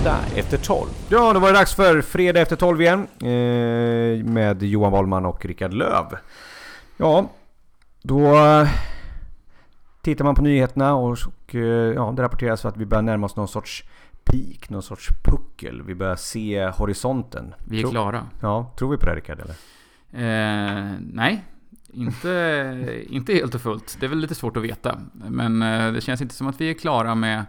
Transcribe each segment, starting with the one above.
Fredag efter 12. Ja, då var det dags för Fredag efter 12 igen. Eh, med Johan Wallman och Rickard Löv. Ja, då tittar man på nyheterna och, och eh, ja, det rapporteras att vi börjar närma oss någon sorts peak, någon sorts puckel. Vi börjar se horisonten. Vi är Tro- klara. Ja, tror vi på det Rickard eller? Eh, nej, inte, inte helt och fullt. Det är väl lite svårt att veta. Men eh, det känns inte som att vi är klara med,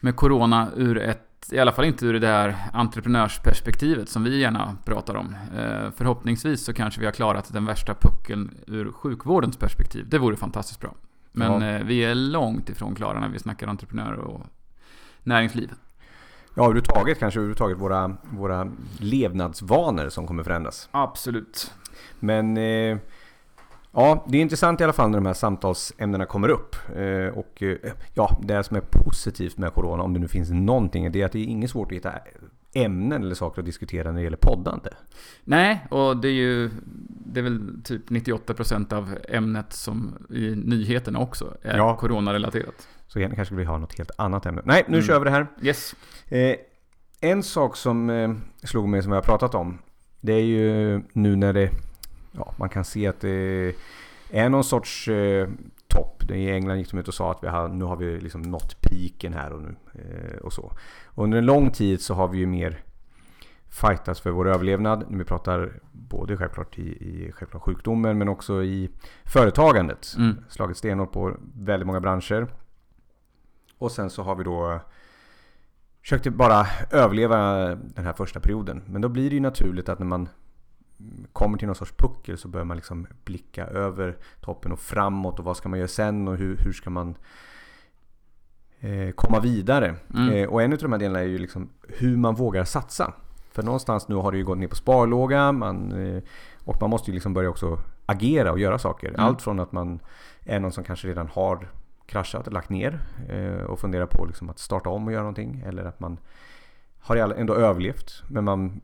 med Corona ur ett i alla fall inte ur det här entreprenörsperspektivet som vi gärna pratar om. Eh, förhoppningsvis så kanske vi har klarat den värsta puckeln ur sjukvårdens perspektiv. Det vore fantastiskt bra. Men Ja. eh, vi är långt ifrån klara när vi snackar entreprenörer och näringsliv. Ja, överhuvudtaget kanske överhuvudtaget våra, våra levnadsvanor som kommer förändras. Absolut. Men eh, ja, det är intressant i alla fall när de här samtalsämnena kommer upp. Eh, och eh, ja, det som är positivt med Corona, om det nu finns någonting, det är att det är inget svårt att hitta ämnen eller saker att diskutera när det gäller poddande. Nej, och det är ju det är väl typ 98% av ämnet som i nyheterna också är Ja. coronarelaterat. Så egentligen kanske vi har något helt annat ämne. Nej, nu Mm. kör vi det här. Yes. Eh, en sak som eh, slog mig som vi har pratat om. Det är ju nu när det... Ja, man kan se att det är någon sorts eh, topp. I England gick de ut och sa att vi har, nu har vi liksom nått piken här och nu. Eh, och så. Och under en lång tid så har vi ju mer fightats för vår överlevnad. När vi pratar både självklart i, i självklart sjukdomen men också i företagandet. Mm. Slagit stenhårt på väldigt många branscher. Och sen så har vi då försökte bara överleva den här första perioden. Men då blir det ju naturligt att när man kommer till någon sorts puckel så börjar man liksom blicka över toppen och framåt och vad ska man göra sen och hur, hur ska man eh, komma vidare. Mm. Eh, och en av de här delarna är ju liksom hur man vågar satsa. För någonstans nu har det ju gått ner på sparlåga man, eh, och man måste ju liksom börja också agera och göra saker. Mm. Allt från att man är någon som kanske redan har kraschat och lagt ner eh, och funderar på liksom att starta om och göra någonting. Eller att man har ändå överlevt men man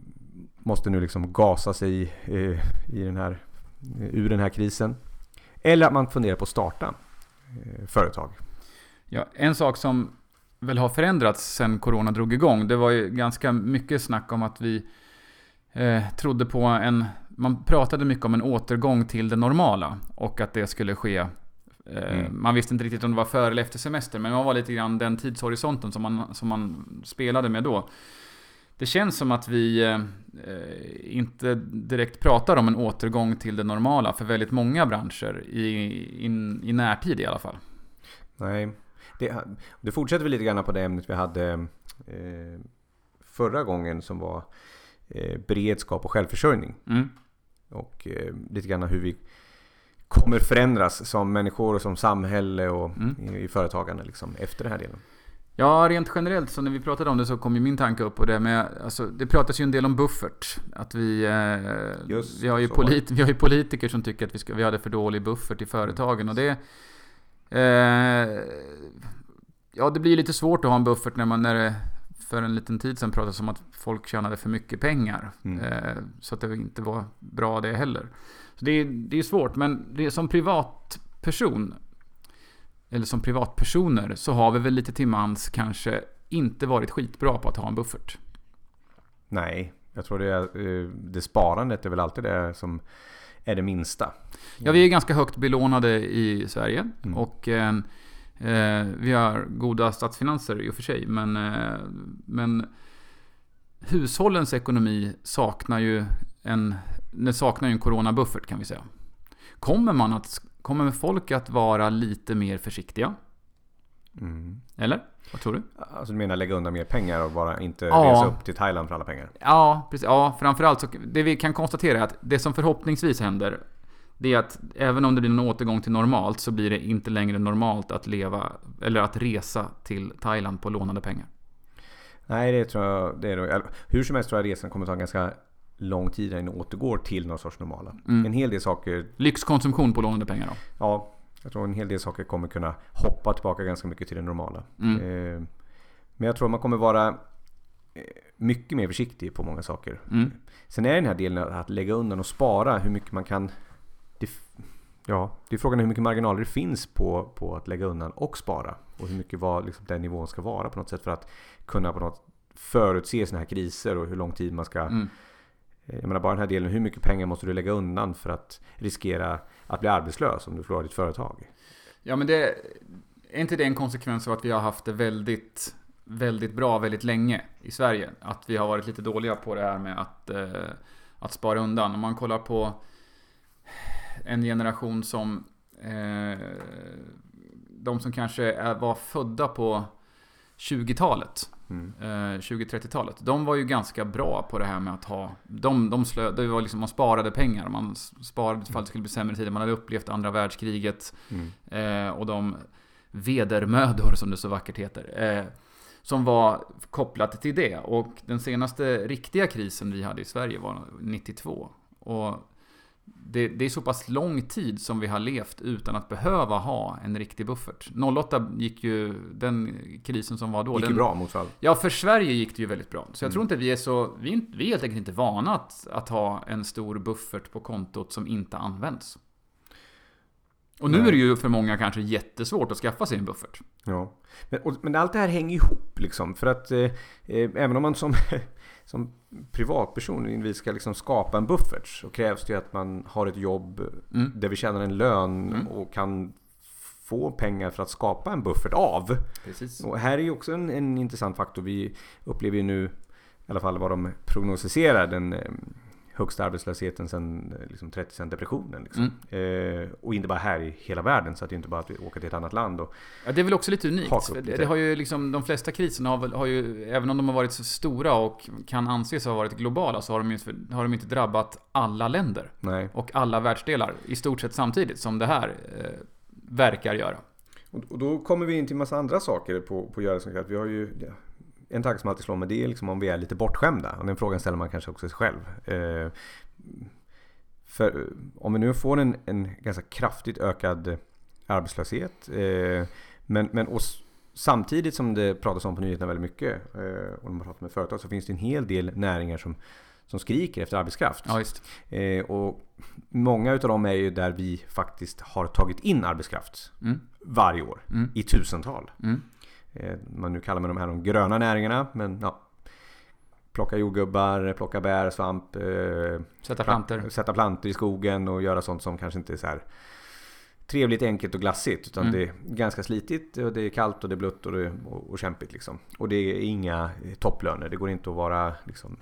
måste nu liksom gasa sig eh, i den här, ur den här krisen. Eller att man funderar på att starta eh, företag. Ja, en sak som väl har förändrats sen corona drog igång, det var ju ganska mycket snack om att vi eh, trodde på en... Man pratade mycket om en återgång till det normala och att det skulle ske. Eh, Mm. Man visste inte riktigt om det var före eller efter semester, men det var lite grann den tidshorisonten som man, som man spelade med då. Det känns som att vi eh, eh, inte direkt pratar om en återgång till det normala för väldigt många branscher i, in, i närtid i alla fall. Nej, det, det fortsätter vi lite grann på det ämnet vi hade eh, förra gången som var eh, beredskap och självförsörjning. Mm. Och eh, lite grann hur vi kommer förändras som människor och som samhälle och Mm. i, i företagande liksom, efter den här delen. Ja, rent generellt så när vi pratade om det så kom ju min tanke upp på det med, alltså det pratas ju en del om buffert. Att vi, eh, Just vi, har ju polit, vi har ju politiker som tycker att vi, ska, vi hade för dålig buffert i företagen och det... Eh, ja, det blir lite svårt att ha en buffert när man, när det för en liten tid sedan pratades om att folk tjänade för mycket pengar. Mm. Eh, så att det inte var bra det heller. Så det, är- det är svårt, men det som privatperson eller som privatpersoner så har vi väl lite till mans kanske inte varit skitbra på att ha en buffert. Nej, jag tror det, är, eh, det sparandet är väl alltid det som är det minsta. Ja, vi är ganska högt belånade i Sverige Mm. och eh, eh, vi har goda statsfinanser i och för sig, men, eh, men hushållens ekonomi saknar ju en, den saknar ju en coronabuffert kan vi säga. Kommer man att, kommer folk att vara lite mer försiktiga? Mm. Eller? Vad tror du? Alltså du menar lägga undan mer pengar och bara inte Ja. resa upp till Thailand för alla pengar? Ja, precis. Ja, framförallt så det vi kan konstatera är att det som förhoppningsvis händer det är att även om det blir en återgång till normalt så blir det inte längre normalt att leva eller att resa till Thailand på lånade pengar. Nej, det tror jag. Det är hur som helst tror jag resan kommer ta ganska lång tid innan återgår till någon sorts normala. Mm. En hel del saker, Lyxkonsumtion på lånade pengar då. ja, jag tror en hel del saker kommer kunna hoppa tillbaka ganska mycket till det normala. Mm. Eh, men jag tror man kommer vara eh, mycket mer försiktig på många saker. Mm. Sen är den här delen att lägga undan och spara hur mycket man kan... Det, ja, det är frågan hur mycket marginaler det finns på, på att lägga undan och spara. Och hur mycket vad liksom, den nivån ska vara på något sätt för att kunna på något förutse sådana här kriser och hur lång tid man ska... Mm. Eh, jag menar bara den här delen, hur mycket pengar måste du lägga undan för att riskera att bli arbetslös om du förlorar ditt företag? Ja, men det... Är inte det en konsekvens av att vi har haft det väldigt, väldigt bra väldigt länge i Sverige? Att vi har varit lite dåliga på det här med att, eh, att spara undan. Om man kollar på en generation som eh, de som kanske är, var födda på 20-talet. Mm. Eh, 20-30-talet. De var ju ganska bra på det här med att ha... De, de slö, det var liksom, man sparade pengar. Man sparade ifall det skulle bli sämre tider. Man hade upplevt andra världskriget. Mm. Eh, och de vedermödor, som det så vackert heter. Eh, som var kopplat till det. Och den senaste riktiga krisen vi hade i Sverige var 92. Och det, det är så pass lång tid som vi har levt utan att behöva ha en riktig buffert. 08 gick ju, den krisen som var då. gick den, ju bra motfall. Ja, för Sverige gick det ju väldigt bra. Så jag Mm. tror inte vi är så... Vi är, vi är helt enkelt inte vana att, att ha en stor buffert på kontot som inte används. Och nu Nej. är det ju för många kanske jättesvårt att skaffa sig en buffert. Ja. Men, och, men allt det här hänger ihop liksom. För att eh, eh, även om man som, som privatperson individ ska liksom skapa en buffert så krävs det att man har ett jobb Mm. där vi tjänar en lön Mm. och kan få pengar för att skapa en buffert av. Precis. Och här är ju också en, en intressant faktor. Vi upplever ju nu, i alla fall vad de prognostiserar, den eh, högsta arbetslösheten sedan eh, liksom 30 sen depressionen. Liksom. Mm. Eh, och inte bara här i hela världen, så att det är inte bara att vi åker till ett annat land. Och, Ja, det är väl också lite unikt. Lite. det har ju liksom, de flesta kriserna har, väl, har ju, även om de har varit så stora och kan anses ha varit globala, så har de ju har de inte drabbat alla länder. nej. Och alla världsdelar i stort sett samtidigt som det här eh, verkar göra. Och, då kommer vi in till massa andra saker på, på göra som. Vi har ju en tanke som alltid slår mig, det är liksom om vi är lite bortskämda. Och den frågan ställer man kanske också sig själv. Eh, för om vi nu får en, en ganska kraftigt ökad arbetslöshet. Eh, men, men och samtidigt som det pratas om på nyheterna väldigt mycket eh, och när man pratar med företag så finns det en hel del näringar som, som skriker efter arbetskraft. Ja. Eh, och många utav dem är ju där vi faktiskt har tagit in arbetskraft Mm. varje år Mm. i tusental. Mm. Eh, man nu kallar man de här de gröna näringarna, men ja. Plocka jordgubbar, plocka bär, svamp, eh, Sätta plantor. sätta plantor i skogen och göra sånt som kanske inte är så här trevligt, enkelt och glassigt. Utan Mm. det är ganska slitigt och det är kallt och det är blött och, det, och, och kämpigt liksom. Och det är inga eh, topplöner. Det går inte att vara liksom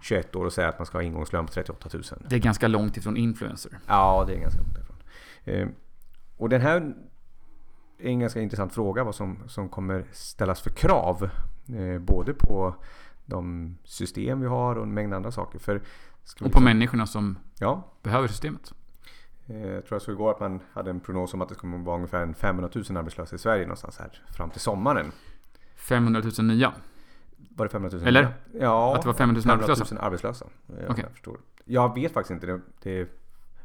21 år och säga att man ska ha ingångslön på 38 000. Det är ganska långt ifrån influencer. Ja, det är ganska långt därifrån. Eh, och den här är en ganska intressant fråga vad som, som kommer ställas för krav. Eh, både på de system vi har och en mängd andra saker. För Och på liksom- människorna som Ja, behöver systemet. eh, jag tror jag såg igår att man hade en prognos om att det kommer vara ungefär en 500 000 arbetslösa i Sverige någonstans här fram till sommaren. 500 000 nya. Var det 500 000? Eller? Ja, Att det var 500 000 arbetslösa? arbetslösa. eh, om Okej. Jag, förstår. jag vet faktiskt inte. Det, det,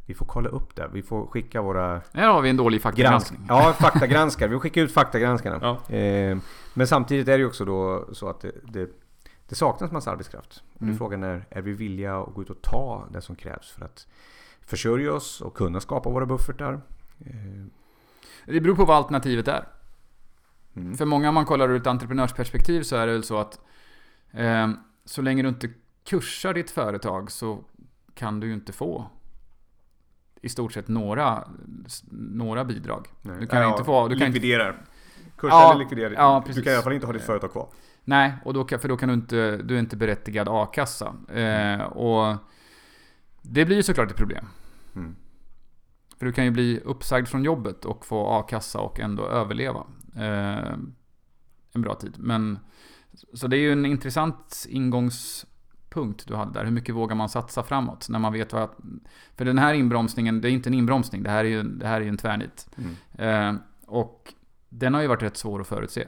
vi får kolla upp det. Vi får skicka våra Här har vi en dålig Gransk faktagranskning. ja, faktagranskare. Vi skickar ut faktagranskarna. Ja. Eh, men samtidigt är det ju också då så att det, det, det saknas massa arbetskraft. Mm. Frågan är, är vi villiga att gå ut och ta det som krävs för att försörja oss och kunna skapa våra buffertar? Eh, Det beror på vad alternativet är. mm. För många, om man kollar ur ett entreprenörsperspektiv, så är det väl så att eh, så länge du inte kursar ditt företag så kan du ju inte få i stort sett några, några bidrag. Nej. Du kan inte få... Du kan inte, likviderar. Kurs Ja, likviderar. ja, du kan i alla fall inte ha ditt företag kvar. nej, och då, kan- för då kan du inte... Du är inte berättigad a-kassa. Eh, och det blir ju såklart ett problem. Mm. För du kan ju bli uppsagd från jobbet och få a-kassa och ändå överleva. Eh, en bra tid. Men, så det är ju en intressant ingångspunkt du hade där. Hur mycket vågar man satsa framåt? När man vet vad... För den här inbromsningen, det är inte en inbromsning. Det här är ju, det här är ju en tvärnit. Mm. Eh, och den har ju varit rätt svår att förutse.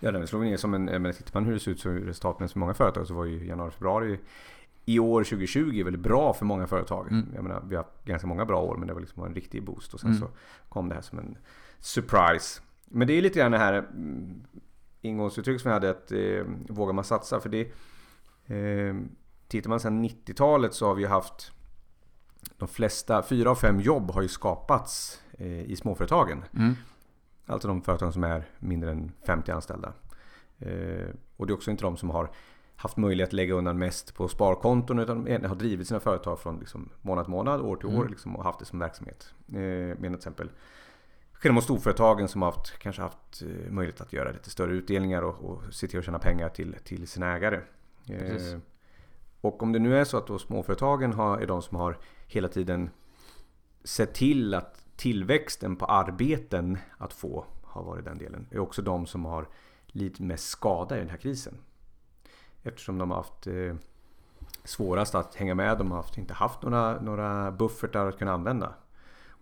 Ja, den vi ner som en... Men tittar man hur det ser ut så resultaten för många företag så var ju januari, februari i år 2020 väldigt bra för många företag. Mm. Jag menar, vi har haft ganska många bra år men det var liksom en riktig boost och sen Mm. så kom det här som en surprise. Men det är lite grann det här mm, ingångsuttryck som jag hade att eh, vågar man satsa? För det eh, Tittar man sedan 90-talet så har vi haft de flesta, fyra av fem jobb har ju skapats eh, i småföretagen. Mm. Alltså de företag som är mindre än 50 anställda. Eh, och det är också inte de som har haft möjlighet att lägga undan mest på sparkonton utan de har drivit sina företag från liksom månad till månad, år till år Mm. liksom, och haft det som verksamhet. Eh, Medan till exempel Skillnad mot storföretagen som har haft, kanske haft möjlighet att göra lite större utdelningar och, och se till att tjäna pengar till, till sina ägare. Precis. Eh, och om det nu är så att då småföretagen har, är de som har hela tiden sett till att tillväxten på arbeten att få har varit den delen. Det är också de som har lidit mest skada i den här krisen. Eftersom de har haft eh, svårast att hänga med. De har haft, inte haft några, några buffertar att kunna använda.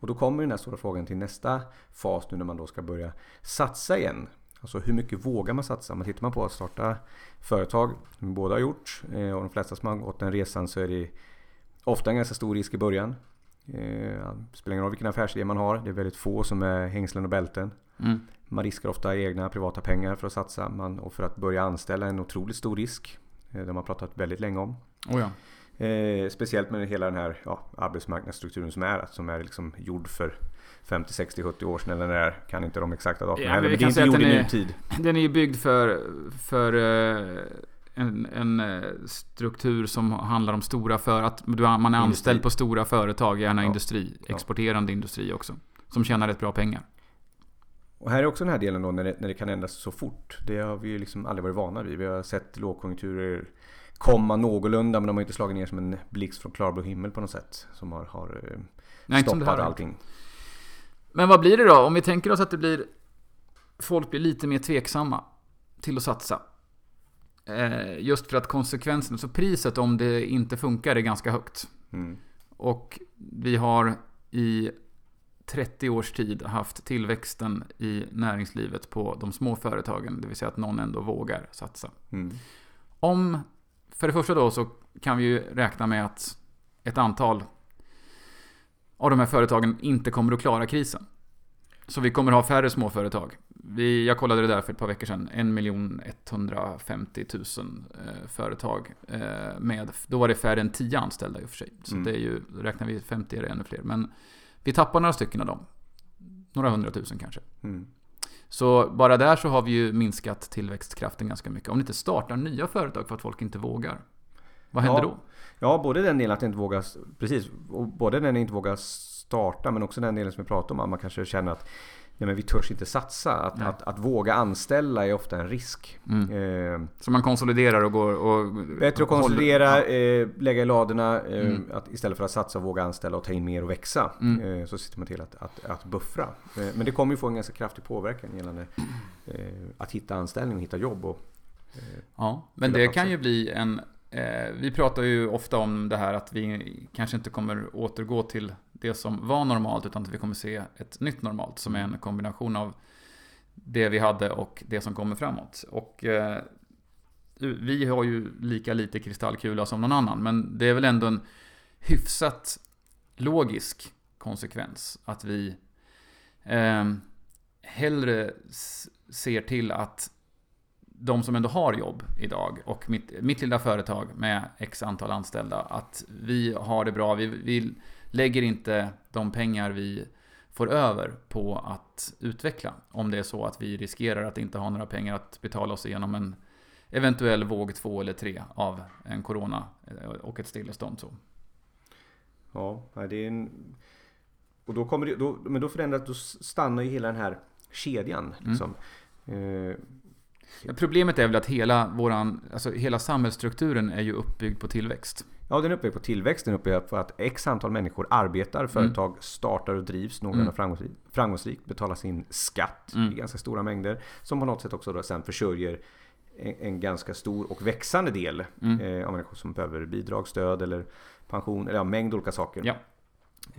Och då kommer den här stora frågan till nästa fas nu när man då ska börja satsa igen. Alltså hur mycket vågar man satsa? Men tittar man på att starta företag, som båda har gjort eh, och de flesta som har gått den resan så är det ofta en ganska stor risk i början. Eh, Det spelar ingen roll vilken affärsidé man har. Det är väldigt få som är hängslen och bälten. Mm. Man riskar ofta egna privata pengar för att satsa. Man, och för att börja anställa en otroligt stor risk. Eh, Det har man pratat väldigt länge om. Oh ja. Eh, speciellt med hela den här ja, arbetsmarknadsstrukturen som är. Som är liksom gjord för 50, 60, 70 år sedan. Eller när det är, kan inte de exakta datumen Ja, heller. men det är inte gjord i den är- nutid. Den är ju byggd för, för eh, en, en eh, struktur som handlar om stora för att man är Industri. anställd på stora företag, gärna Ja. industri, Ja. exporterande industri också. Som tjänar rätt bra pengar. Och här är också den här delen då när det, när det kan ändras så fort. Det har vi ju liksom aldrig varit vana vid. Vi har sett lågkonjunkturer komma någorlunda men de har inte slagit ner som en blixt från klarblå himmel på något sätt. Som har, har eh, Nej, stoppat allting. Men vad blir det då? Om vi tänker oss att det blir... Folk blir lite mer tveksamma till att satsa. Eh, just för att konsekvensen, så priset om det inte funkar är ganska högt. Mm. Och vi har i 30 års tid haft tillväxten i näringslivet på de små företagen. Det vill säga att någon ändå vågar satsa. Mm. Om, för det första då så kan vi ju räkna med att ett antal av de här företagen inte kommer att klara krisen. Så vi kommer ha färre småföretag. Vi, jag kollade det där för ett par veckor sedan. 1 150 000 eh, företag. Eh, med, då var det färre än 10 anställda i och för sig. Så Mm. det är ju, räknar vi 50 är det ännu fler. Men vi tappar några stycken av dem. Några hundratusen kanske. Mm. Så bara där så har vi ju minskat tillväxtkraften ganska mycket. Om det inte startar nya företag för att folk inte vågar. Vad händer Ja. då? Ja, både den delen att inte våga, precis, och både den inte våga starta men också den delen som vi pratade om att man kanske känner att nej, men vi törs inte satsa. Att, att, att våga anställa är ofta en risk. Mm. Eh, Så man konsoliderar och går och... bättre att konsolidera, eh, lägga i ladorna eh, Mm. att istället för att satsa och våga anställa och ta in mer och växa. Mm. Eh, så sitter man till att, att, att buffra. Eh, men det kommer ju få en ganska kraftig påverkan gällande eh, att hitta anställning och hitta jobb. Och, Ja, men det kan ju bli en... Eh, vi pratar ju ofta om det här att vi kanske inte kommer återgå till det som var normalt utan att vi kommer se ett nytt normalt som är en kombination av det vi hade och det som kommer framåt. Och eh, vi har ju lika lite kristallkula som någon annan men det är väl ändå en hyfsat logisk konsekvens att vi eh, hellre ser till att de som ändå har jobb idag och mitt, mitt lilla företag med x antal anställda, att vi har det bra. Vi, vi lägger inte de pengar vi får över på att utveckla. Om det är så att vi riskerar att inte ha några pengar att betala oss igenom en eventuell våg två eller tre av en corona eh, och ett stillestånd. Så. Ja, det är en... Och då kommer det, då, men då förändras, då stannar ju hela den här kedjan. Liksom. Eh, Ja, Problemet är väl att hela våran, alltså hela samhällsstrukturen är ju uppbyggd på tillväxt. ja, den är uppe på tillväxt, den är uppe på att x antal människor arbetar, företag startar och drivs någorlunda Mm. framgångsrikt, framgångsrikt, betalar sin skatt Mm. i ganska stora mängder. Som på något sätt också då sen försörjer en, en ganska stor och växande del Mm. eh, av människor som behöver bidrag, stöd eller pension, eller ja, mängd olika saker. Ja.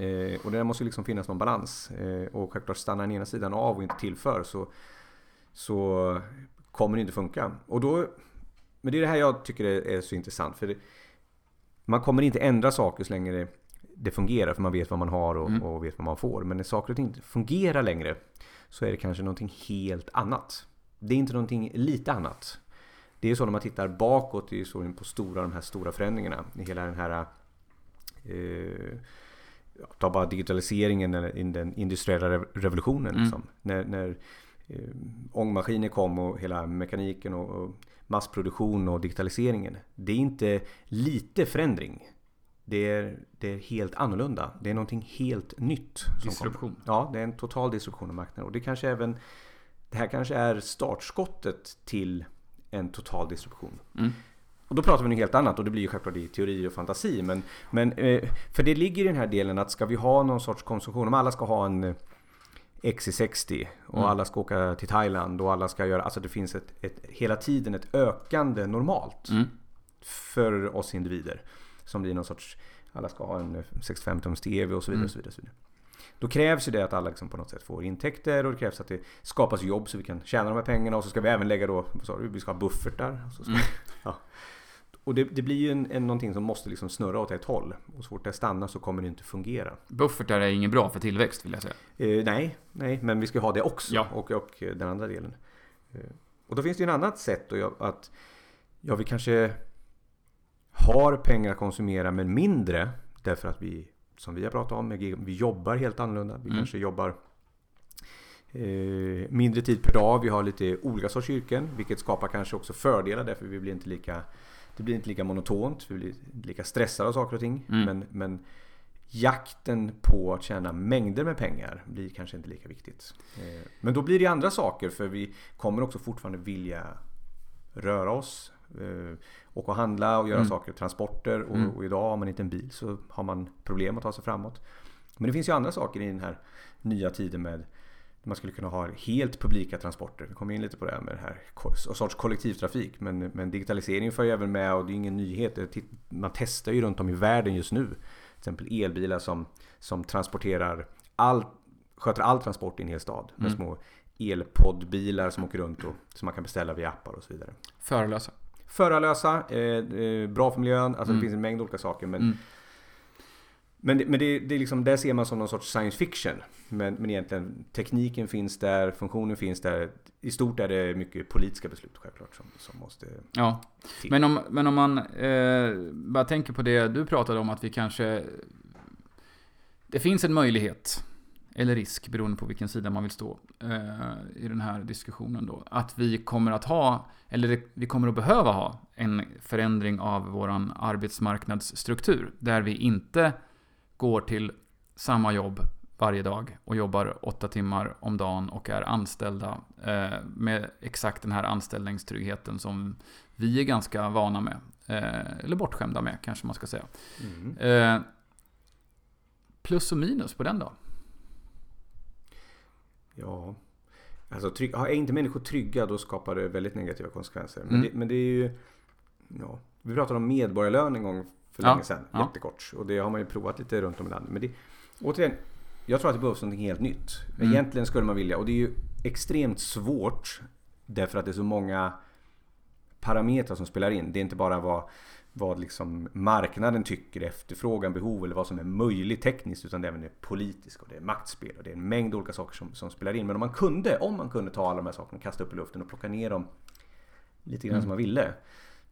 Eh, och det måste ju liksom finnas någon balans. Eh, och självklart stannar den ena sidan av och inte tillför så, så kommer det inte funka. Och då, men det är det här jag tycker är, så intressant. För det, man kommer inte ändra saker så länge det, det fungerar för man vet vad man har och, Mm. och vet vad man får. Men när saker och ting inte fungerar längre så är det kanske någonting helt annat. Det är inte någonting lite annat. Det är så när man tittar bakåt det är så på stora, de här stora förändringarna. Hela den här eh, ta bara digitaliseringen eller den industriella rev- revolutionen. Mm. Liksom. När, när eh, ångmaskiner kom och hela mekaniken och, och massproduktion och digitaliseringen. Det är inte lite förändring. Det är, det är helt annorlunda. Det är någonting helt nytt. Disruption. Ja, det är en total disruption av marknaden. Och det kanske även Det här kanske är startskottet till en total disruption. Mm. Och då pratar vi om något helt annat och det blir ju självklart i teori och fantasi. Men, men eh, för det ligger i den här delen att ska vi ha någon sorts konsumtion, om alla ska ha en XC60 och Mm. alla ska åka till Thailand och alla ska göra, alltså det finns ett, ett, hela tiden ett ökande normalt Mm. för oss individer. Som blir någon sorts, alla ska ha en 65 tums TV och så vidare. Mm. Och så vidare, och så vidare. Då krävs ju det att alla liksom på något sätt får intäkter och det krävs att det skapas jobb så vi kan tjäna de här pengarna och så ska vi även lägga då, vad sa du, vi ska ha buffertar. Och, så ska, Mm. ja. Och det, det blir ju en, en, någonting som måste liksom snurra åt ett håll. Och så fort det stannar så kommer det inte fungera. Buffertar är inget bra för tillväxt vill jag säga. Eh, nej, nej, men vi ska ha det också. Ja. Och, och den andra delen. Eh, och då finns det ju en annat sätt då, att ja, vi kanske har pengar att konsumera men mindre därför att vi, som vi har pratat om, vi jobbar helt annorlunda. Vi Mm. kanske jobbar eh, mindre tid per dag. Vi har lite olika sorts yrken, vilket skapar kanske också fördelar därför vi blir inte lika det blir inte lika monotont, vi blir inte lika stressade av saker och ting. Mm. Men, men jakten på att tjäna mängder med pengar blir kanske inte lika viktigt. Eh, Men då blir det andra saker för vi kommer också fortfarande vilja röra oss. eh, Åka och handla och göra Mm. saker, transporter. Och, Mm. och idag har man inte en bil så har man problem att ta sig framåt. Men det finns ju andra saker i den här nya tiden med man skulle kunna ha helt publika transporter. Vi kommer in lite på det här med det här sorts kollektivtrafik. Men, men digitaliseringen för ju även med och det är ingen nyhet. Man testar ju runt om i världen just nu. Till exempel elbilar som, som transporterar all, sköter all transport i en hel stad. Med Mm. små elpoddbilar som åker runt och som man kan beställa via appar och så vidare. Förelösa. Förarlösa, eh, eh, bra för miljön. Alltså Mm. det finns en mängd olika saker. Men, Mm. Men, det, men det, det är liksom, där ser man som någon sorts science fiction. Men, men egentligen tekniken finns där, funktionen finns där. I stort är det mycket politiska beslut självklart som, som måste Ja. till. Men om, men om man eh, bara tänker på det du pratade om att vi kanske... Det finns en möjlighet, eller risk beroende på vilken sida man vill stå eh, i den här diskussionen då. Att vi kommer att ha, eller det, vi kommer att behöva ha, en förändring av våran arbetsmarknadsstruktur. Där vi inte går till samma jobb varje dag och jobbar åtta timmar om dagen och är anställda eh, med exakt den här anställningstryggheten som vi är ganska vana med. Eh, eller bortskämda med kanske man ska säga. Mm. Eh, plus och minus på den då? Ja, alltså trygg, är inte människor trygga då skapar det väldigt negativa konsekvenser. Men, Mm. det, men det är ju... Ja, vi pratade om medborgarlön en gång för Ja, länge sedan. ja. Jättekort. Och det har man ju provat lite runt om i landet. Men det, återigen, jag tror att det behövs något helt nytt. Mm. Egentligen skulle man vilja. Och det är ju extremt svårt. Därför att det är så många parametrar som spelar in. Det är inte bara vad, vad liksom marknaden tycker, efterfrågan, behov eller vad som är möjligt tekniskt. Utan det är även det politiska och det är maktspel och det är en mängd olika saker som, som spelar in. Men om man kunde, om man kunde ta alla de här sakerna kasta upp i luften och plocka ner dem lite grann Mm. som man ville.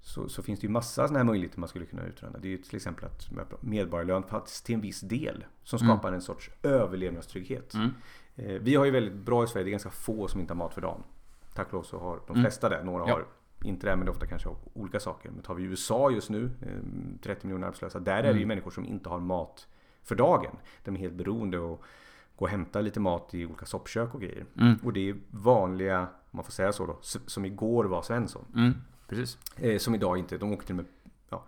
Så, så finns det ju massa sådana här möjligheter man skulle kunna utröna. Det är ju till exempel att medborgarlön faktiskt till en viss del som Mm. skapar en sorts överlevnadstrygghet. Mm. Eh, Vi har ju väldigt bra i Sverige, det är ganska få som inte har mat för dagen. Tack och lov så har de Mm. flesta det. Några Ja. har inte det, men det är ofta kanske olika saker. Men tar vi USA just nu, eh, 30 miljoner arbetslösa. Där är det ju Mm. människor som inte har mat för dagen. De är helt beroende och gå och hämta lite mat i olika soppkök och grejer. Mm. Och det är vanliga, om man får säga så då, som igår var Svensson. Mm. Precis. Eh, som idag inte, de åker till och med, ja,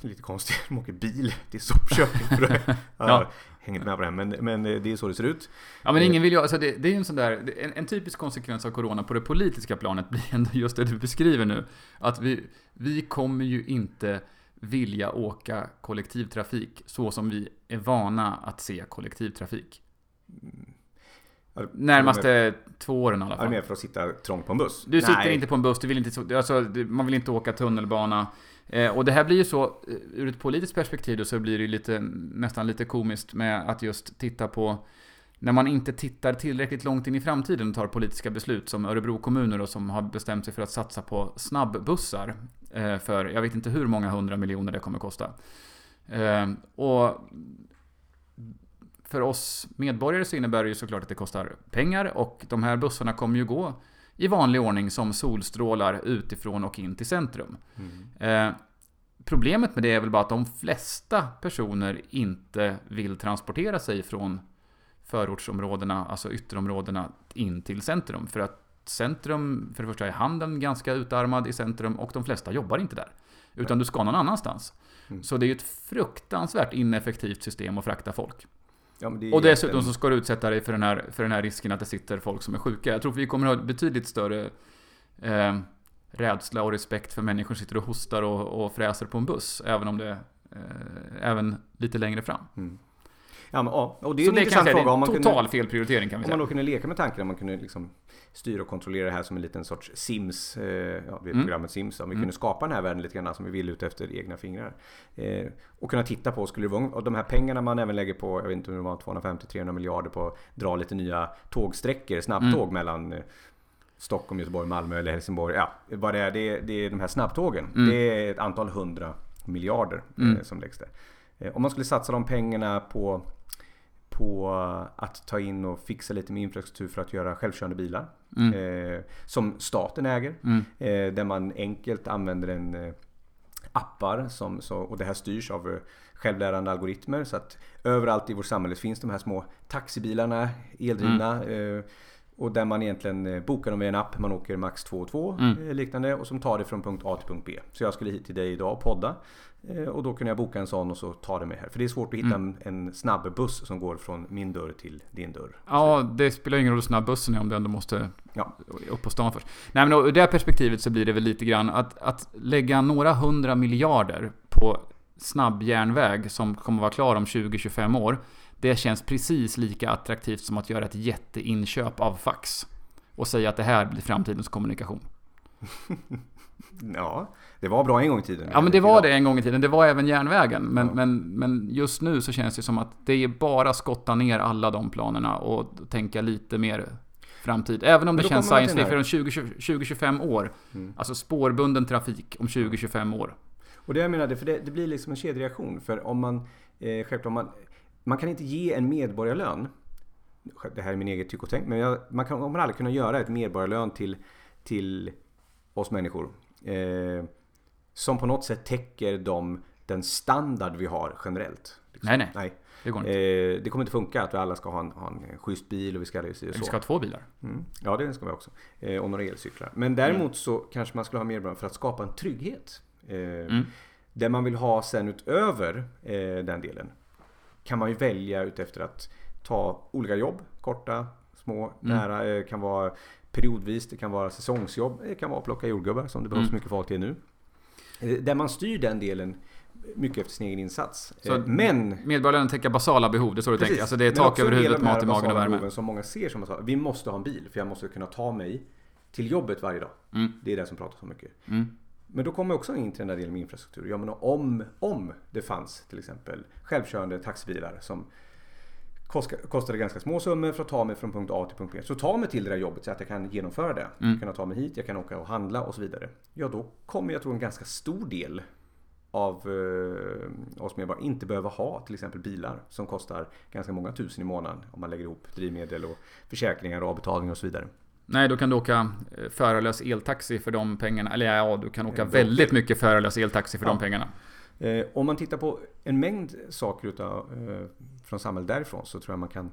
lite konstigt, de åker bil till soppköket. För det. ja. Inte med på det här, men, men eh, det är så det ser ut. Ja men ingen vill ju, alltså det, det är ju en sån där, en, en typisk konsekvens av corona på det politiska planet blir ändå just det du beskriver nu. Att vi, vi kommer ju inte vilja åka kollektivtrafik så som vi är vana att se kollektivtrafik. Närmaste två åren i alla Är fall. med för att sitta trångt på en buss? Du sitter Nej. inte på en buss, du vill inte, så- alltså, man vill inte åka tunnelbana. Eh, och det här blir ju så, eh, ur ett politiskt perspektiv då, så blir det ju lite, nästan lite komiskt med att just titta på när man inte tittar tillräckligt långt in i framtiden och tar politiska beslut som Örebro kommuner då, som har bestämt sig för att satsa på snabbbussar eh, för jag vet inte hur många hundra miljoner det kommer kosta. Eh, och för oss medborgare så innebär det ju såklart att det kostar pengar och de här bussarna kommer ju gå i vanlig ordning som solstrålar utifrån och in till centrum. Mm. Eh, problemet med det är väl bara att de flesta personer inte vill transportera sig från förortsområdena, alltså ytterområdena, in till centrum. För att centrum, för det första är handeln ganska utarmad i centrum och de flesta jobbar inte där. Utan du ska någon annanstans. Mm. Så det är ju ett fruktansvärt ineffektivt system att frakta folk. Ja, det är Och dessutom egentligen- så ska du utsätta dig för den, här, för den här risken att det sitter folk som är sjuka. Jag tror vi kommer ha betydligt större eh, rädsla och respekt för människor som sitter och hostar och, och fräser på en buss. Även om det eh, även lite längre fram. Mm. Ja, men, ja, och det är så en det intressant fråga. är Om man, en kunde, total felprioritering kan vi om säga. man då kunde leka med tanken om man kunde liksom styra och kontrollera det här som en liten sorts Sims, eh, ja, det är Mm. programmet Sims, om vi Mm. kunde skapa den här världen lite grann som vi vill ut efter egna fingrar. Eh, och kunna titta på, skulle det vara, och de här pengarna man även lägger på, jag vet inte om det var 250-300 miljarder på att dra lite nya tågsträckor, snabbtåg Mm. mellan eh, Stockholm, Göteborg, Malmö eller Helsingborg. Ja, vad det är, det är, det är de här snabbtågen. Mm. Det är ett antal hundra miljarder Mm. eh, som läggs där. Om man skulle satsa de pengarna på på att ta in och fixa lite med infrastruktur för att göra självkörande bilar. Mm. Eh, som staten äger. Mm. Eh, där man enkelt använder en eh, appar som, så, och det här styrs av eh, självlärande algoritmer. Så att överallt i vårt samhälle finns de här små taxibilarna, eldrivna. Mm. Och där man egentligen eh, bokar dem med en app. Man åker max 2 och 2 Mm. eh, liknande. Och som tar det från punkt A till punkt B. Så jag skulle hit till dig idag och podda. Eh, Och då kunde jag boka en sån och så ta det med här. För det är svårt att hitta Mm. en, snabb buss som går från min dörr till din dörr. Ja, det spelar ingen roll hur snabb bussen är om du ändå måste Ja. upp på stan först. Nej men ur det här perspektivet så blir det väl lite grann att, att lägga några hundra miljarder på snabb järnväg som kommer vara klar om 20-25 år. Det känns precis lika attraktivt som att göra ett jätteinköp av fax. Och säga att det här blir framtidens kommunikation. Ja, det var bra en gång i tiden. Ja men det var det en gång i tiden. Det var även järnvägen. Men, Ja. men, men just nu så känns det som att det är bara skotta ner alla de planerna och tänka lite mer framtid. Även om det känns science fiction om 20-25 år. Mm. Alltså spårbunden trafik om 20-25 år. Och det jag menade, för det, det blir liksom en kedjereaktion. För om man, eh, självklart, man, man kan inte ge en medborgarlön. Det här är min eget tyck och tänk. Men jag, man kan, man aldrig kunna göra ett medborgarlön till, till oss människor. Eh, som på något sätt täcker de, den standard vi har generellt. Liksom. Nej, nej. nej. Det går inte. Eh, det kommer inte funka att vi alla ska ha en, ha en schysst bil och vi ska se och Vi så. ska ha två bilar. Mm. Ja, det ska vi också. Eh, och några elcyklar. Men däremot så kanske man skulle ha mer för att skapa en trygghet. Eh, Mm. Det man vill ha sen utöver eh, den delen kan man ju välja utefter att ta olika jobb. Korta, små, Mm. nära. Eh, kan vara periodvis, det kan vara säsongsjobb. Det kan vara att plocka jordgubbar som det behövs Mm. mycket folk till nu. Eh, där man styr den delen mycket efter sin egen insats. Så eh, men Medborgarlönen täcker basala behov, det är så du Precis. tänker? Alltså det är tak över huvudet, mat i magen och basala värme. Som många ser som att vi måste ha en bil för jag måste kunna ta mig till jobbet varje dag. Mm. Det är det som pratas om mycket. Mm. Men då kommer jag också in till den där delen med infrastruktur. Ja, men om, om det fanns till exempel självkörande taxibilar som kostade ganska små summor för att ta mig från punkt A till punkt B. Så ta mig till det där jobbet så att jag kan genomföra det. Mm. Kunna ta mig hit, jag kan åka och handla och så vidare. Ja, då kommer jag tro en ganska stor del av eh, oss medborgare inte behöva ha till exempel bilar som kostar ganska många tusen i månaden om man lägger ihop drivmedel och försäkringar och avbetalning och så vidare. Nej, då kan du åka eh, förarlös eltaxi för de pengarna. Eller ja, du kan åka Eh, väldigt mycket förarlös eltaxi för Ja. de pengarna. Eh, om man tittar på en mängd saker utav, från samhället därifrån så tror jag man kan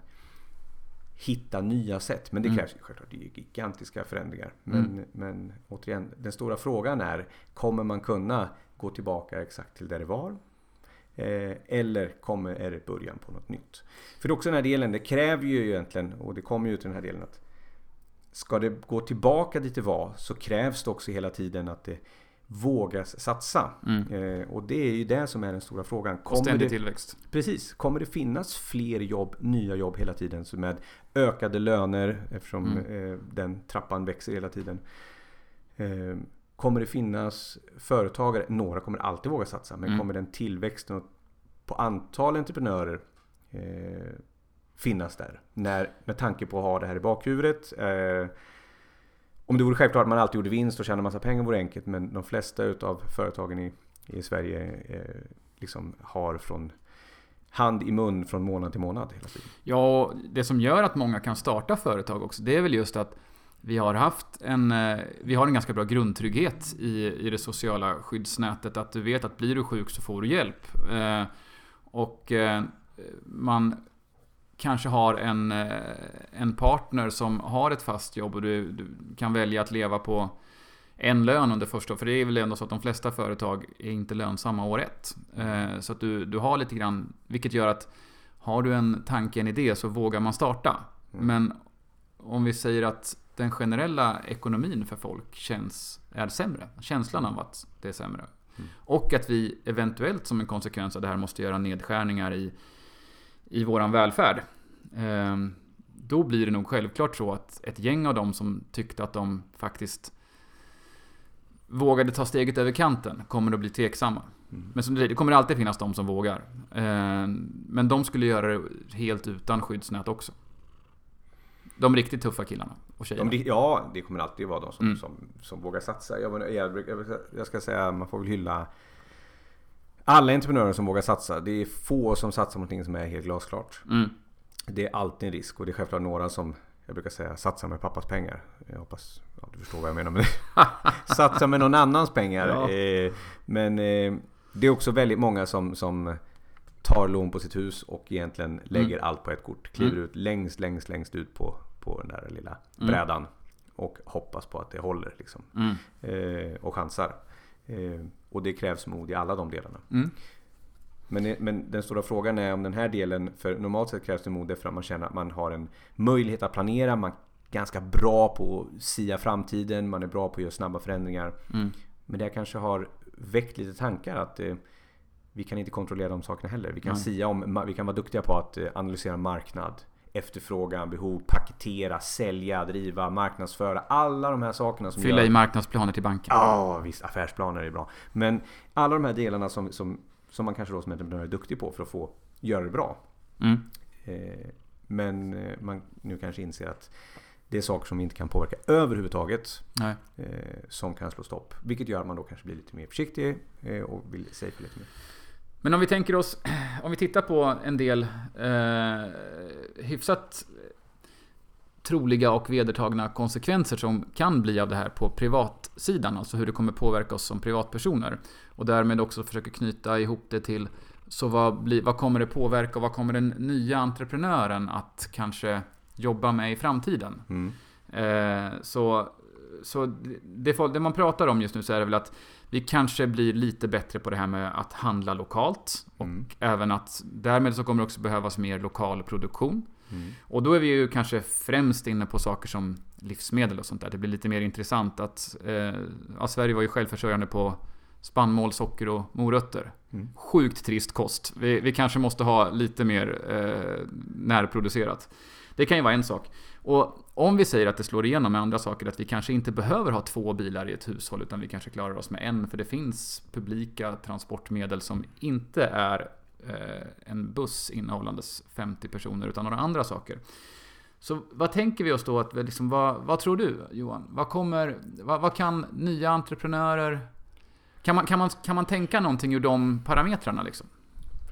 hitta nya sätt. Men det Mm. krävs ju självklart det är gigantiska förändringar. Men, Mm. men återigen, den stora frågan är kommer man kunna gå tillbaka exakt till där det var? Eller kommer, är det början på något nytt? För det är också den här delen, det kräver ju egentligen, och det kommer ju till den här delen att Ska det gå tillbaka dit det var så krävs det också hela tiden att det vågas satsa. Mm. Eh, och det är ju det som är den stora frågan. Och Kommer ständig det, tillväxt. precis, kommer det finnas fler jobb, nya jobb hela tiden med ökade löner eftersom Mm. eh, den trappan växer hela tiden. Eh, kommer det finnas företagare, några kommer alltid våga satsa, men Mm. kommer den tillväxten på antal entreprenörer eh, finnas där? När, med tanke på att ha det här i bakhuvudet. Eh, om det vore självklart att man alltid gjorde vinst och tjänade massa pengar vore enkelt men de flesta utav företagen i, i Sverige eh, liksom har från hand i mun från månad till månad hela tiden. Ja, och det som gör att många kan starta företag också, det är väl just att vi har haft en, eh, vi har en ganska bra grundtrygghet i, i det sociala skyddsnätet. Att du vet att blir du sjuk så får du hjälp. Eh, och eh, man kanske har en, en partner som har ett fast jobb och du, du kan välja att leva på en lön under första året. För det är väl ändå så att de flesta företag är inte lönsamma år ett. Så att du, du har lite grann, vilket gör att har du en tanke, en idé så vågar man starta. Mm. Men om vi säger att den generella ekonomin för folk känns, är sämre. Känslan av att det är sämre. Mm. Och att vi eventuellt som en konsekvens av det här måste göra nedskärningar i, i våran välfärd. Ehm, då blir det nog självklart så att ett gäng av dem som tyckte att de faktiskt vågade ta steget över kanten kommer att bli tveksamma. Mm. Men som du säger, det kommer alltid finnas de som vågar. Ehm, men de skulle göra det helt utan skyddsnät också. De riktigt tuffa killarna och tjejerna. De, ja, det kommer alltid vara de som, mm. som, som vågar satsa. Jag, jag, jag, ska säga, man får väl hylla alla entreprenörer som vågar satsa. Det är få som satsar på någonting som är helt glasklart. Mm. Det är alltid en risk och det är självklart några som jag brukar säga satsar med pappas pengar. Jag hoppas ja, du förstår vad jag menar med det. satsa med någon annans pengar. Ja. Eh, men eh, det är också väldigt många som, som tar lån på sitt hus och egentligen lägger mm. allt på ett kort. Kliver mm. ut längst, längst, längst ut på, på den där lilla mm. brädan. Och hoppas på att det håller liksom. Mm. Eh, och chansar. Eh, och det krävs mod i alla de delarna. Mm. Men, men den stora frågan är om den här delen, för normalt sett krävs det mod för att man känner att man har en möjlighet att planera. Man är ganska bra på att sia framtiden, man är bra på att göra snabba förändringar. Mm. Men det kanske har väckt lite tankar att eh, vi kan inte kontrollera de sakerna heller. Vi kan, sia om, vi kan vara duktiga på att eh, analysera marknad, efterfrågan, behov, paketera, sälja, driva, marknadsföra. Alla de här sakerna som Fylla gör... i marknadsplaner till banken. Ja, visst. Affärsplaner är bra. Men alla de här delarna som, som, som man kanske då som entreprenör är duktig på för att få göra det bra. Mm. Eh, men eh, man nu kanske inser att det är saker som vi inte kan påverka överhuvudtaget. Nej. Eh, som kan slå stopp. Vilket gör att man då kanske blir lite mer försiktig eh, och vill safe lite mer. Men om vi tänker oss, om vi tittar på en del eh, hyfsat troliga och vedertagna konsekvenser som kan bli av det här på privatsidan, alltså hur det kommer påverka oss som privatpersoner. Och därmed också försöka knyta ihop det till så vad, blir, vad kommer det påverka och vad kommer den nya entreprenören att kanske jobba med i framtiden? Mm. Eh, så så det, det, man pratar om just nu så är det väl att vi kanske blir lite bättre på det här med att handla lokalt. Och mm. även att därmed så kommer det också behövas mer lokal produktion. Mm. Och då är vi ju kanske främst inne på saker som livsmedel och sånt där. Det blir lite mer intressant att eh, ja, Sverige var ju självförsörjande på spannmål, socker och morötter. Mm. Sjukt trist kost. Vi, vi, kanske måste ha lite mer eh, närproducerat. Det kan ju vara en sak. Och om vi säger att det slår igenom med andra saker, att vi kanske inte behöver ha två bilar i ett hushåll, utan vi kanske klarar oss med en, för det finns publika transportmedel som inte är eh, en buss innehållandes 50 personer, utan några andra saker. Så vad tänker vi oss då? Att, liksom, vad, vad tror du Johan? Vad, kommer, vad, vad kan nya entreprenörer... Kan man, kan, man, kan man tänka någonting ur de parametrarna liksom?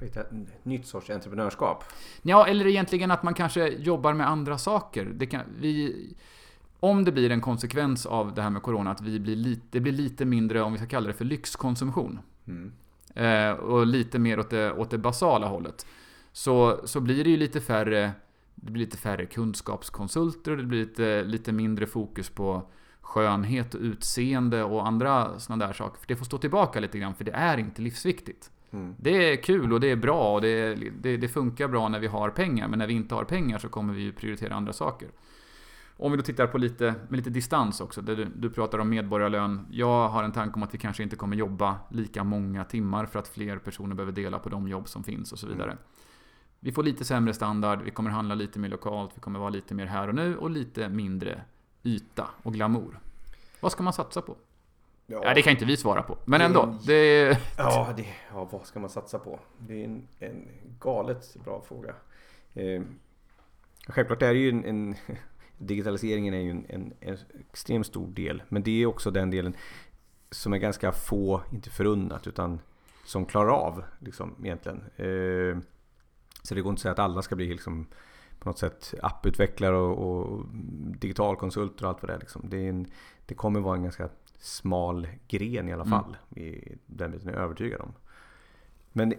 Hitta ett nytt sorts entreprenörskap? Ja, eller egentligen att man kanske jobbar med andra saker. Kan, vi, om det blir en konsekvens av det här med Corona, att vi blir lite, det blir lite mindre, om vi ska kalla det för lyxkonsumtion. Mm. Eh, och lite mer åt det, åt det basala hållet. Så, så blir det ju lite färre, det blir lite färre kunskapskonsulter och det blir lite, lite mindre fokus på skönhet och utseende och andra sådana där saker. För det får stå tillbaka lite grann, för det är inte livsviktigt. Mm. Det är kul och det är bra och det, det, det, funkar bra när vi har pengar. Men när vi inte har pengar så kommer vi ju prioritera andra saker. Om vi då tittar på lite, med lite distans också. Du, du pratar om medborgarlön. Jag har en tanke om att vi kanske inte kommer jobba lika många timmar för att fler personer behöver dela på de jobb som finns och så vidare. Mm. Vi får lite sämre standard, vi kommer handla lite mer lokalt, vi kommer vara lite mer här och nu och lite mindre yta och glamour. Vad ska man satsa på? Ja. ja, det kan inte vi svara på. Men ändå. Det ja, det, ja, vad ska man satsa på? Det är en, en galet bra fråga. Eh, självklart är det ju en, en digitaliseringen är ju en, en, en extremt stor del. Men det är också den delen som är ganska få, inte förunnat, utan som klarar av liksom egentligen. Eh, Så det går inte att säga att alla ska bli liksom på något sätt apputvecklare och, och digitalkonsulter och allt vad det är. Liksom. Det, är en, det kommer vara en ganska smal gren i alla mm. fall. Mm. I den biten är jag övertygad om. Men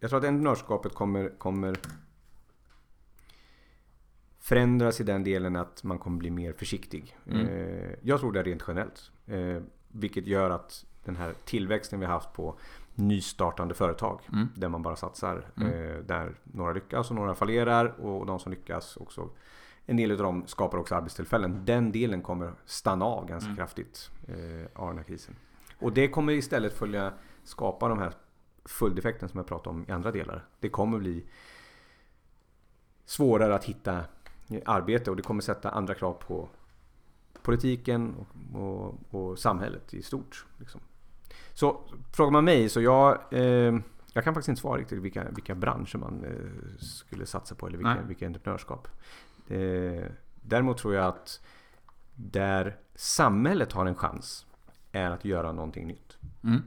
jag tror att entreprenörskapet kommer, kommer förändras i den delen att man kommer bli mer försiktig. Mm. Eh, jag tror det rent generellt. Eh, vilket gör att den här tillväxten vi haft på nystartande företag. Mm. Där man bara satsar. Mm. Eh, där några lyckas och några fallerar. Och de som lyckas också. En del av dem skapar också arbetstillfällen. Den delen kommer stanna av ganska mm. kraftigt av den här krisen. Och det kommer istället följa skapa de här följdeffekten som jag pratade om i andra delar. Det kommer bli svårare att hitta arbete och det kommer sätta andra krav på politiken och, och, och samhället i stort. Liksom. Så frågar man mig så jag, eh, jag kan faktiskt inte svara riktigt vilka, vilka branscher man eh, skulle satsa på eller vilka, vilka entreprenörskap. Eh, däremot tror jag att där samhället har en chans är att göra någonting nytt. Mm.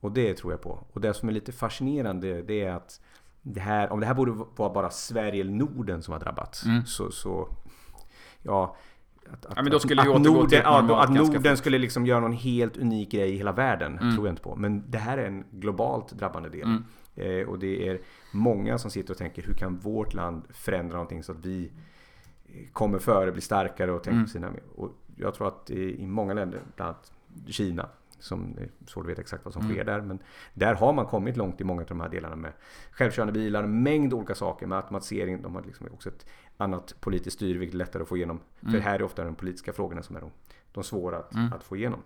Och det tror jag på. Och det som är lite fascinerande det är att det här, om det här borde vara bara Sverige eller Norden som har drabbats. Mm. Så, så ja, att, ja, då skulle att, att Norden, ja, att Norden skulle liksom göra någon helt unik grej i hela världen. Mm. Tror jag inte på. Men det här är en globalt drabbande del. Mm. Eh, och det är många som sitter och tänker hur kan vårt land förändra någonting så att vi kommer före, blir starkare och tänker mm. på sina... Och jag tror att i många länder, bland annat Kina, som svårt att veta exakt vad som mm. sker där. Men där har man kommit långt i många av de här delarna med självkörande bilar, en mängd olika saker med automatisering. De har liksom också ett annat politiskt styre vilket är lättare att få igenom. Mm. För här är ofta de politiska frågorna som är de, de svåra att, mm. att få igenom.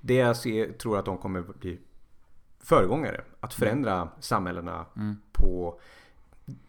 Det jag ser, tror att de kommer bli föregångare. Att förändra mm. samhällena mm. på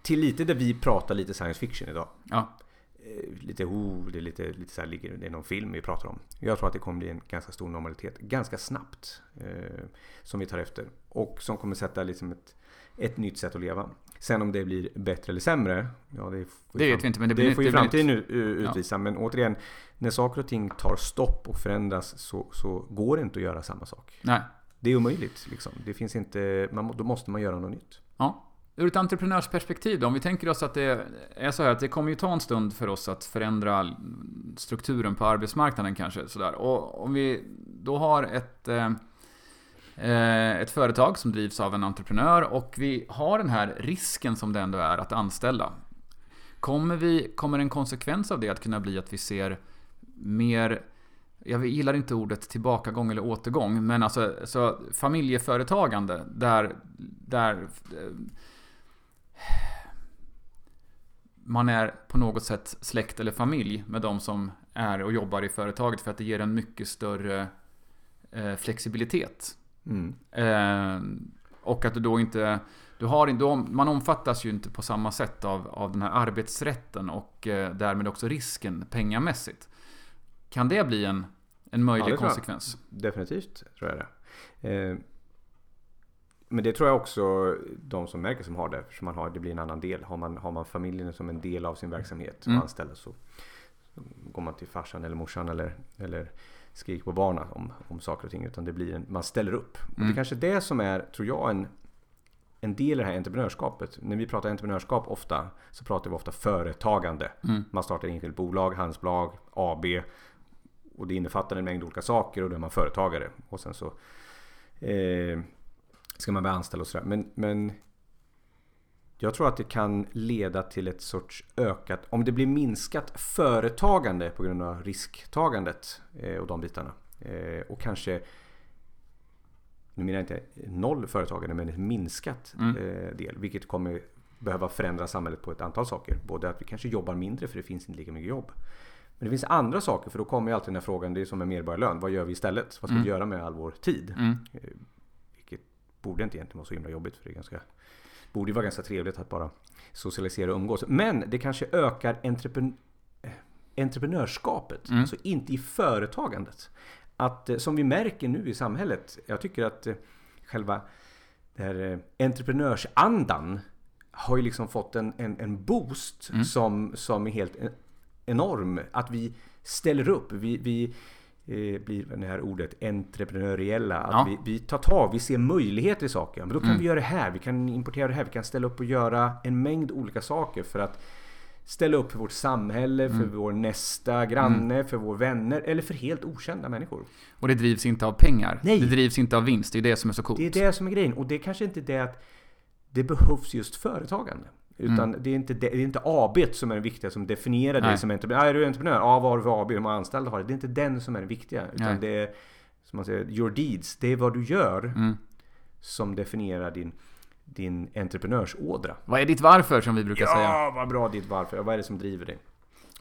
till lite där vi pratar lite science fiction idag. Ja. Eh, lite oh, det är lite, lite så här, ligger det är någon film vi pratar om. Jag tror att det kommer bli en ganska stor normalitet ganska snabbt. Eh, som vi tar efter. Och som kommer sätta liksom ett, ett nytt sätt att leva. Sen om det blir bättre eller sämre. Ja, det, det vet vi inte. Men det, det får ju framtiden nytt. utvisa. Ja. Men återigen. När saker och ting tar stopp och förändras så, så går det inte att göra samma sak. Nej. Det är omöjligt. Liksom. Det finns inte, man, då måste man göra något nytt. Ja. Ur ett entreprenörsperspektiv då, om vi tänker oss att det är så här att det kommer ju ta en stund för oss att förändra strukturen på arbetsmarknaden kanske. Sådär. Och om vi då har ett, eh, eh, ett företag som drivs av en entreprenör och vi har den här risken som det ändå är att anställa. Kommer, vi, kommer en konsekvens av det att kunna bli att vi ser mer jag gillar inte ordet tillbakagång eller återgång, men alltså så familjeföretagande där, där eh, man är på något sätt släkt eller familj med de som är och jobbar i företaget för att det ger en mycket större eh, flexibilitet. Mm. Eh, och att du då inte... Du har, då, man omfattas ju inte på samma sätt av, av den här arbetsrätten och eh, därmed också risken pengamässigt. Kan det bli en, en möjlig ja, konsekvens? Definitivt, tror jag det. Men det tror jag också de som märker som har det. För man har, det blir en annan del. Har man, har man familjen som en del av sin verksamhet som mm. anställda så, går man till farsan eller morsan eller, eller skriker på barnen om, om saker och ting. Utan det blir en, man ställer upp. Mm. Och det är mm. kanske det som är, tror jag, en, en del i det här entreprenörskapet. När vi pratar entreprenörskap ofta så pratar vi ofta företagande. Mm. Man startar enskilt bolag, handelsbolag, AB. Och det innefattar en mängd olika saker och då är man företagare. Och sen så eh, ska man börja anställa och sådär. Men, men jag tror att det kan leda till ett sorts ökat, om det blir minskat företagande på grund av risktagandet eh, och de bitarna. Eh, och kanske, nu menar jag inte noll företagande, men ett minskat mm. eh, del. Vilket kommer behöva förändra samhället på ett antal saker. Både att vi kanske jobbar mindre för det finns inte lika mycket jobb. Men det finns andra saker, för då kommer ju alltid den här frågan, det är som med medborgarlön. Vad gör vi istället? Vad ska mm. vi göra med all vår tid? Mm. Borde inte egentligen vara så himla jobbigt för det är ganska Borde vara ganska trevligt att bara socialisera och umgås. Men det kanske ökar entrepren eh, entreprenörskapet. Mm. Alltså inte i företagandet. Att eh, som vi märker nu i samhället. Jag tycker att eh, själva där, entreprenörsandan har ju liksom fått en, en, en boost mm. som, som är helt enorm. Att vi ställer upp. Vi, vi eh, blir det här ordet entreprenöriella. Att Ja. vi, vi tar tag, vi ser möjligheter i saker. Men då kan Mm. vi göra det här, vi kan importera det här, vi kan ställa upp och göra en mängd olika saker för att ställa upp för vårt samhälle, för Mm. vår nästa granne, för våra vänner eller för helt okända människor. Och det drivs inte av pengar. Nej. Det drivs inte av vinst. Det är det som är så coolt. Det är det som är grejen. Och det är kanske inte det att det behövs just företagande. Utan det, är inte det, det är inte AB som är det viktiga som definierar Mm. Nej. dig som entreprenör. Ah, är du entreprenör? Ja, vad har du för AB? Hur många anställda har du? Det är inte den som är det viktiga. Utan Nej. det är, som man säger, your deeds. Det är vad du gör Mm. som definierar din, din entreprenörsådra. Vad är ditt varför som vi brukar säga? Ja, vad bra ditt varför. Vad är det som driver dig?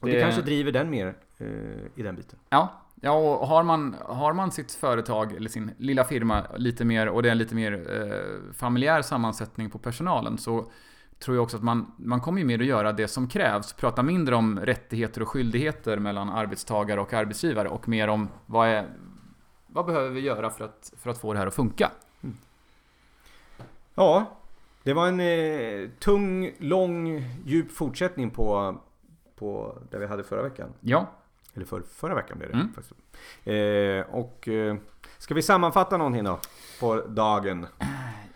Och det, Det- kanske driver den mer eh, i den biten. Ja, ja och har man, har man sitt företag eller sin lilla firma lite mer och det är en lite mer eh, familjär sammansättning på personalen så tror jag också att man, man kommer ju mer att göra det som krävs. Prata mindre om rättigheter och skyldigheter mellan arbetstagare och arbetsgivare och mer om vad är vad behöver vi göra för att, för att få det här att funka? Ja, det var en eh, tung, lång, djup fortsättning på, på det vi hade förra veckan. Ja, Eller för, förra veckan blev det. Mm. faktiskt. Eh, och eh, ska vi sammanfatta någonting då? På dagen?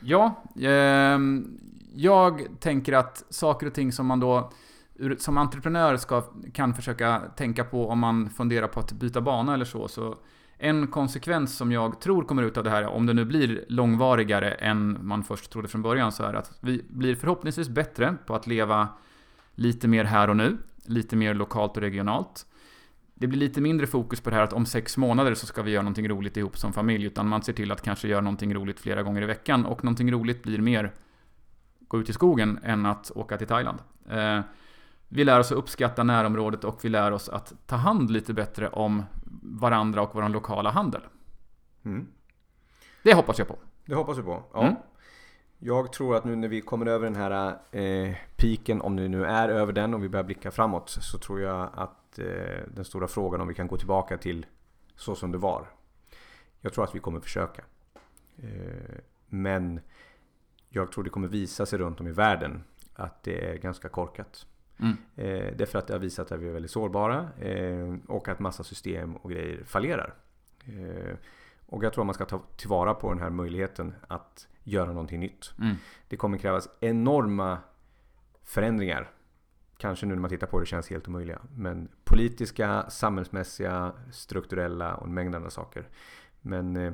Ja, ehm, jag tänker att saker och ting som man då som entreprenör ska, kan försöka tänka på om man funderar på att byta bana eller så. Så en konsekvens som jag tror kommer ut av det här, om det nu blir långvarigare än man först trodde från början, så är att vi blir förhoppningsvis bättre på att leva lite mer här och nu, lite mer lokalt och regionalt. Det blir lite mindre fokus på det här att om sex månader så ska vi göra någonting roligt ihop som familj, utan man ser till att kanske göra någonting roligt flera gånger i veckan. Och någonting roligt blir mer gå ut i skogen än att åka till Thailand. Eh, vi lär oss att uppskatta närområdet och vi lär oss att ta hand lite bättre om varandra och vår lokala handel. Mm. Det hoppas jag på. Det hoppas vi på. Ja. Mm. Jag tror att nu när vi kommer över den här eh, piken, om det nu är över den och vi börjar blicka framåt, så tror jag att eh, den stora frågan om vi kan gå tillbaka till så som det var. Jag tror att vi kommer försöka. Eh, men jag tror det kommer visa sig runt om i världen att det är ganska korkat. Mm. Eh, därför att det har visat att vi är väldigt sårbara eh, och att massa system och grejer fallerar. Eh, och jag tror att man ska ta tillvara på den här möjligheten att göra någonting nytt. Mm. Det kommer krävas enorma förändringar. Kanske nu när man tittar på det känns helt omöjliga. Men politiska, samhällsmässiga, strukturella och en mängd andra saker. Men eh,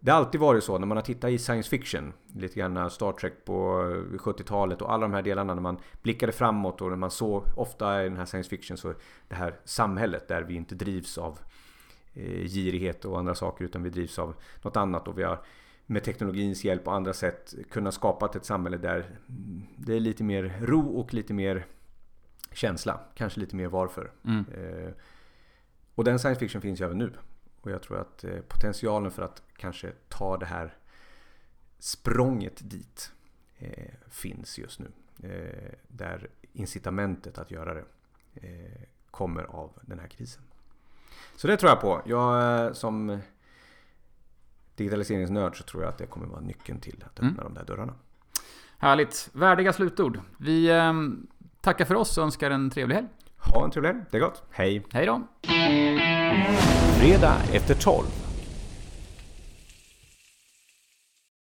det har alltid varit så när man har tittat i science fiction, lite grann Star Trek på 70-talet och alla de här delarna när man blickade framåt och när man såg ofta i den här science fiction så det här samhället där vi inte drivs av eh, girighet och andra saker utan vi drivs av något annat och vi har med teknologins hjälp och andra sätt kunnat skapa ett samhälle där det är lite mer ro och lite mer känsla. Kanske lite mer varför. Mm. Eh, och den science fiction finns ju även nu. Och jag tror att eh, potentialen för att kanske ta det här språnget dit eh, finns just nu. Eh, där incitamentet att göra det eh, kommer av den här krisen. Så det tror jag på. Jag som digitaliseringsnörd så tror jag att det kommer vara nyckeln till att öppna Mm. de där dörrarna. Härligt. Värdiga slutord. Vi ehm, tackar för oss och önskar en trevlig helg. Ha en trevlig helg. Det är gott. Hej! Hej då! Fredag efter 12